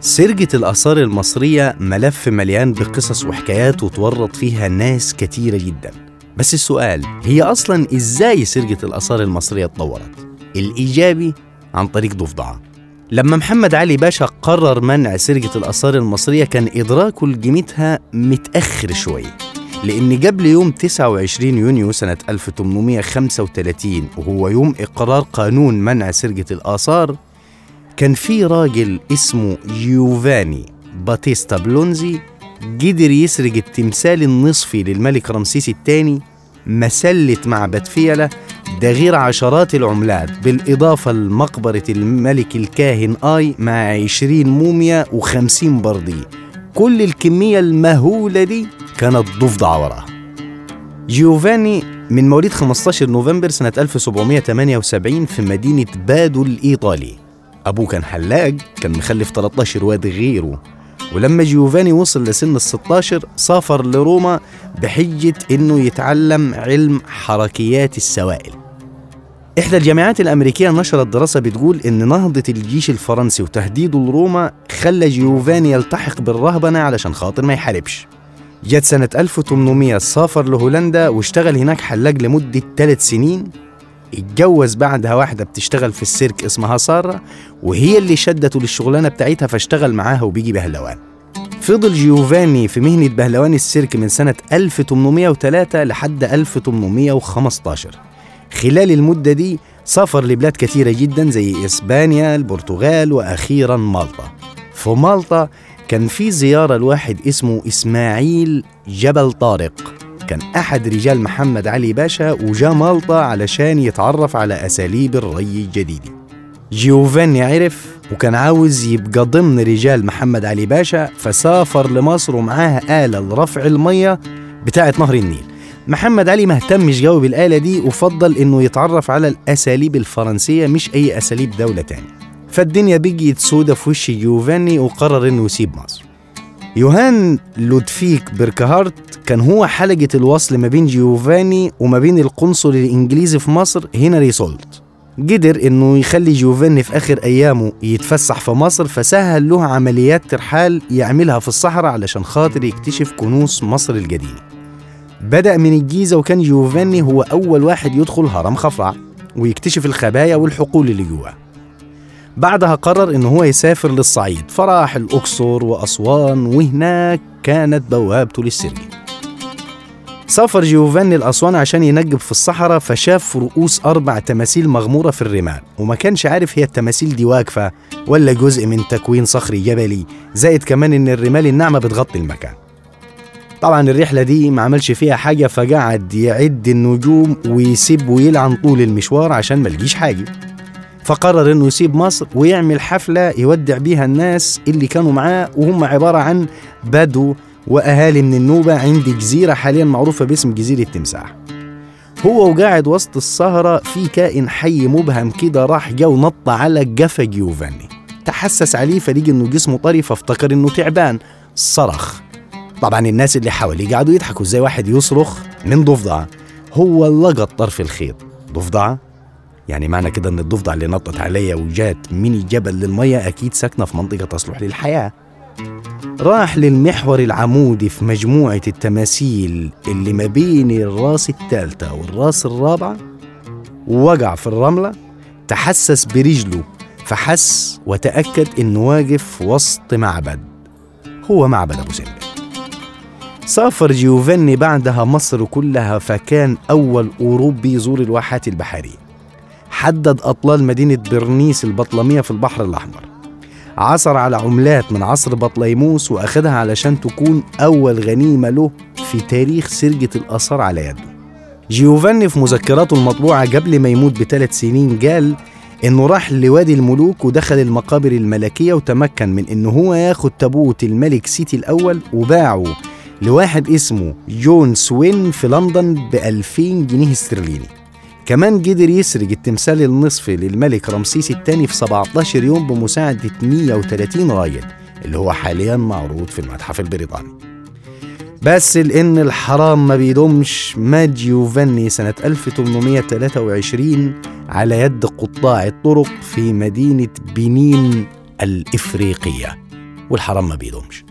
سرقة الآثار المصرية ملف مليان بقصص وحكايات وتورط فيها ناس كتيرة جدا. بس السؤال هي أصلا إزاي سرقة الآثار المصرية اتطورت؟ الإيجابي عن طريق ضفدعة لما محمد علي باشا قرر منع سرقة الآثار المصرية كان إدراكه لقيمتها متأخر شوي. لأن قبل يوم 29 يونيو سنة 1835 وهو يوم إقرار قانون منع سرقة الآثار كان في راجل اسمه جيوفاني باتيستا بلزوني قدر يسرق التمثال النصفي للملك رمسيس الثاني مسلة معبد فيلة ده غير عشرات العملات بالإضافة لمقبرة الملك الكاهن آي مع عشرين موميا وخمسين بردي كل الكمية المهولة دي كانت ضفدعة وراها جيوفاني من مواليد 15 نوفمبر سنة 1778 في مدينة بادوا الإيطالية. أبوه كان حلاق كان مخلف 13 واد غيره. ولما جيوفاني وصل لسن ال 16 سافر لروما بحجة إنه يتعلم علم حركيات السوائل. إحدى الجامعات الأمريكية نشرت دراسة بتقول إن نهضة الجيش الفرنسي وتهديده لروما خلى جيوفاني يلتحق بالرهبنة علشان خاطر ما يحاربش. جت سنة 1800 سافر لهولندا واشتغل هناك حلاق لمدة ثلاث سنين. اتجوز بعدها واحدة بتشتغل في السيرك اسمها سارة وهي اللي شدته للشغلانة بتاعتها فاشتغل معاها وبيجي بهلوان. فضل جيوفاني في مهنة بهلوان السيرك من سنة 1803 لحد 1815 خلال المدة دي سافر لبلاد كثيرة جدا زي إسبانيا البرتغال وأخيرا مالطا. في مالطا كان في زيارة لواحد اسمه إسماعيل جبل طارق. كان أحد رجال محمد علي باشا وجا مالطا علشان يتعرف على أساليب الري الجديدة جيوفاني عرف وكان عاوز يبقى ضمن رجال محمد علي باشا فسافر لمصر ومعاها آلة لرفع المية بتاعة نهر النيل. محمد علي ما اهتمش قوي بالآلة دي وفضل إنه يتعرف على الأساليب الفرنسية مش أي أساليب دولة تانية. فالدنيا بقيت سودة في وش جيوفاني وقرر إنه يسيب مصر. يوهان لودفيك بيركهارت كان هو حلقة الوصل ما بين جيوفاني وما بين القنصل الإنجليزي في مصر هنري سولت. قدر إنه يخلي جيوفاني في آخر أيامه يتفسح في مصر فسهل له عمليات ترحال يعملها في الصحراء علشان خاطر يكتشف كنوز مصر القديمة. بدأ من الجيزة وكان جيوفاني هو أول واحد يدخل هرم خفرع ويكتشف الخبايا والحقول اللي جواه. بعدها قرر إن هو يسافر للصعيد. فراح الأقصر وأسوان وهناك كانت بوابته للسرج سافر جيوفاني الأسوان عشان ينجب في الصحراء فشاف رؤوس أربع تماثيل مغمورة في الرمال. وما كانش عارف هي التماثيل دي واقفة ولا جزء من تكوين صخري جبلي زائد كمان إن الرمال الناعمة بتغطي المكان. طبعا الرحلة دي ما عملش فيها حاجة فقعد يعد النجوم ويسيب ويلعن طول المشوار عشان ما حاجة. فقرر إنه يسيب مصر ويعمل حفلة يودع بيها الناس اللي كانوا معاه وهم عبارة عن بدو وأهالي من النوبة عند جزيرة حاليا معروفة باسم جزيرة تمساح. هو وقاعد وسط السهرة في كائن حي مبهم كده راح جا ونط على جفا جيوفاني. تحسس عليه فلقي إنه جسمه طري فافتكر إنه تعبان. صرخ. طبعا الناس اللي حواليه قعدوا يضحكوا إزاي واحد يصرخ من ضفدعة؟ هو لقط طرف الخيط. ضفدعة؟ يعني معنى كده إن الضفدع اللي نطت عليا وجات من الجبل للمية أكيد ساكنة في منطقة تصلح للحياة. راح للمحور العمودي في مجموعة التماثيل اللي ما بين الراس الثالثة والراس الرابعة ووقع في الرملة تحسس برجله فحس وتأكد إنه واقف وسط معبد هو معبد أبو سمبل. سافر جيوفاني بعدها مصر كلها فكان أول أوروبي يزور الواحات البحرية. حدد أطلال مدينة برنيس البطلمية في البحر الأحمر. عثر على عملات من عصر بطليموس وأخدها علشان تكون أول غنيمة له في تاريخ سرقة الآثار على يده. جيوفاني في مذكراته المطبوعة قبل ما يموت بثلاث سنين قال إنه راح لوادي الملوك ودخل المقابر الملكية وتمكن من إنه هو ياخد تابوت الملك سيتي الأول وباعه لواحد اسمه جون سوين في لندن ب 2000 جنيه استرليني. كمان قدر يسرق التمثال النصفي للملك رمسيس الثاني في 17 يوم بمساعدة 130 راجل اللي هو حاليا معروض في المتحف البريطاني. بس لأن الحرام ما بيدومش مات جيوفاني سنة 1823 على يد قطاع الطرق في مدينة بنين الإفريقية. والحرام ما بيدومش